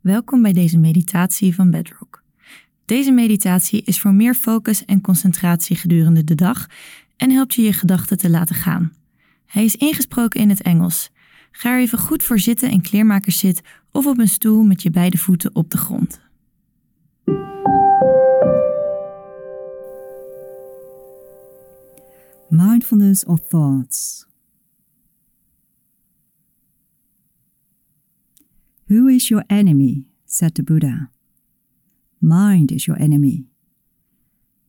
Welkom bij deze meditatie van Bedrock. Deze meditatie is voor meer focus en concentratie gedurende de dag en helpt je je gedachten te laten gaan. Hij is ingesproken in het Engels. Ga er even goed voor zitten in kleermakerszit of op een stoel met je beide voeten op de grond. Mindfulness of thoughts. Who is your enemy? said the Buddha. Mind is your enemy.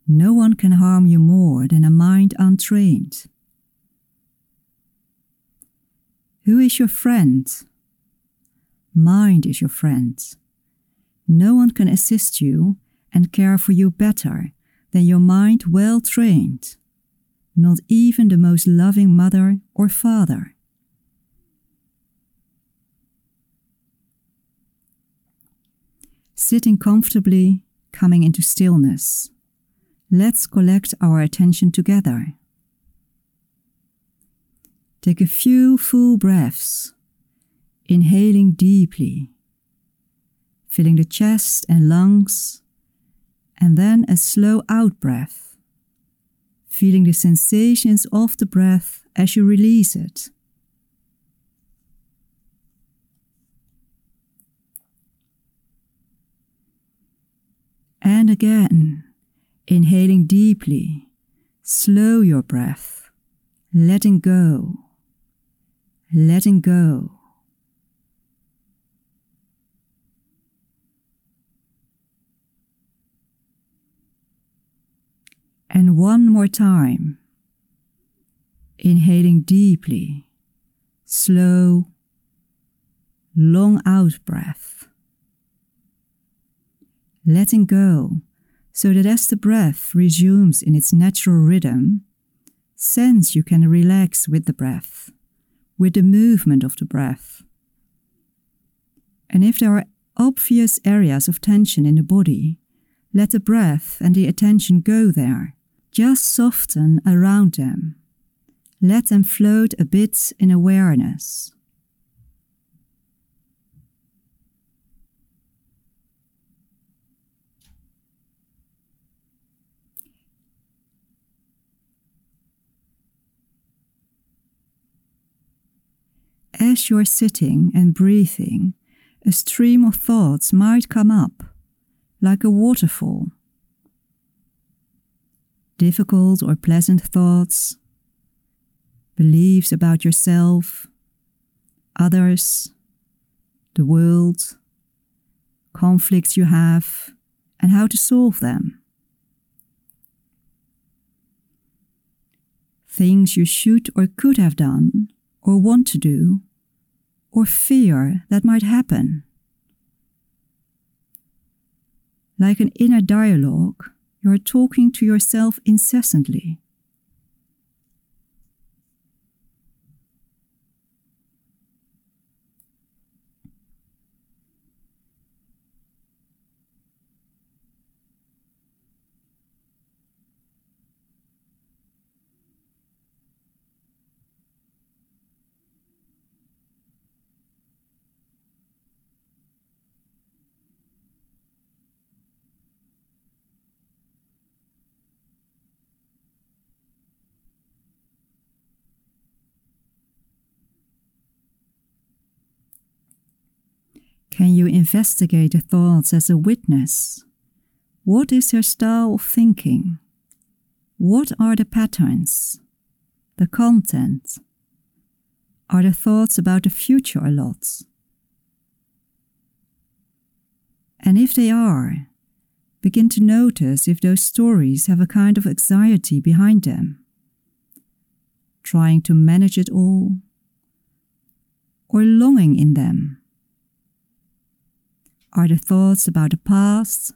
No one can harm you more than a mind untrained. Who is your friend? Mind is your friend. No one can assist you and care for you better than your mind well trained, not even the most loving mother or father. Sitting comfortably, coming into stillness. Let's collect our attention together. Take a few full breaths, inhaling deeply, filling the chest and lungs, and then a slow out breath, feeling the sensations of the breath as you release it. And again, inhaling deeply, slow your breath, letting go, letting go. And one more time, inhaling deeply, slow, long out breath letting go, so that as the breath resumes in its natural rhythm, sense you can relax with the breath, with the movement of the breath. And if there are obvious areas of tension in the body, let the breath and the attention go there. Just soften around them. Let them float a bit in awareness. As you're sitting and breathing, a stream of thoughts might come up, like a waterfall. Difficult or pleasant thoughts, beliefs about yourself, others, the world, conflicts you have, and how to solve them. Things you should or could have done or want to do or fear that might happen. Like an inner dialogue, you are talking to yourself incessantly. Can you investigate the thoughts as a witness? What is your style of thinking? What are the patterns? The content? Are the thoughts about the future a lot? And if they are, begin to notice if those stories have a kind of anxiety behind them, trying to manage it all, or longing in them are the thoughts about the past.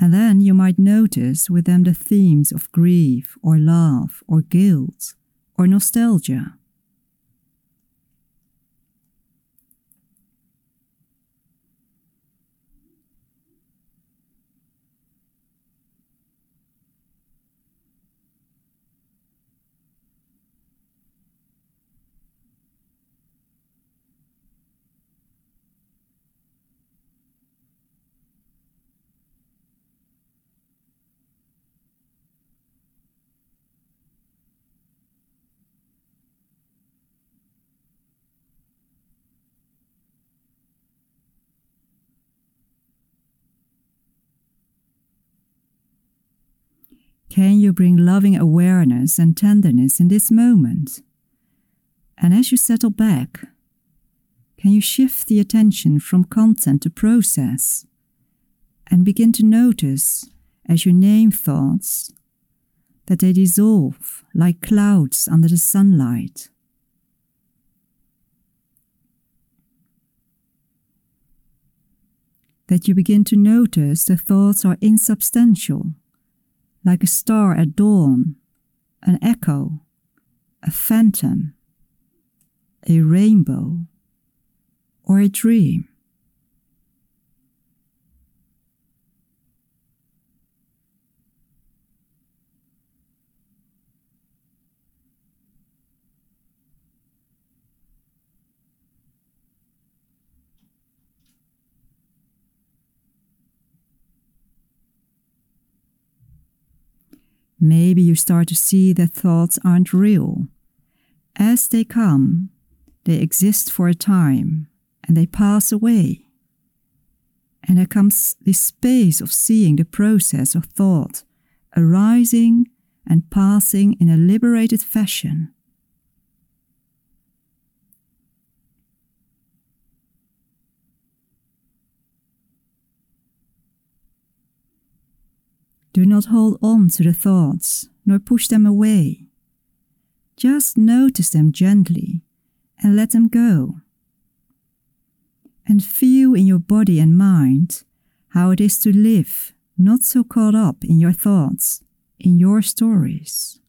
And then you might notice with them the themes of grief or love or guilt or nostalgia. Can you bring loving awareness and tenderness in this moment? And as you settle back, can you shift the attention from content to process and begin to notice as you name thoughts that they dissolve like clouds under the sunlight? That you begin to notice the thoughts are insubstantial, like a star at dawn, an echo, a phantom, a rainbow or a dream. Maybe you start to see that thoughts aren't real. As they come, they exist for a time and they pass away. And there comes this space of seeing the process of thought arising and passing in a liberated fashion. Do not hold on to the thoughts, nor push them away. Just notice them gently and let them go and feel in your body and mind how it is to live not so caught up in your thoughts, in your stories.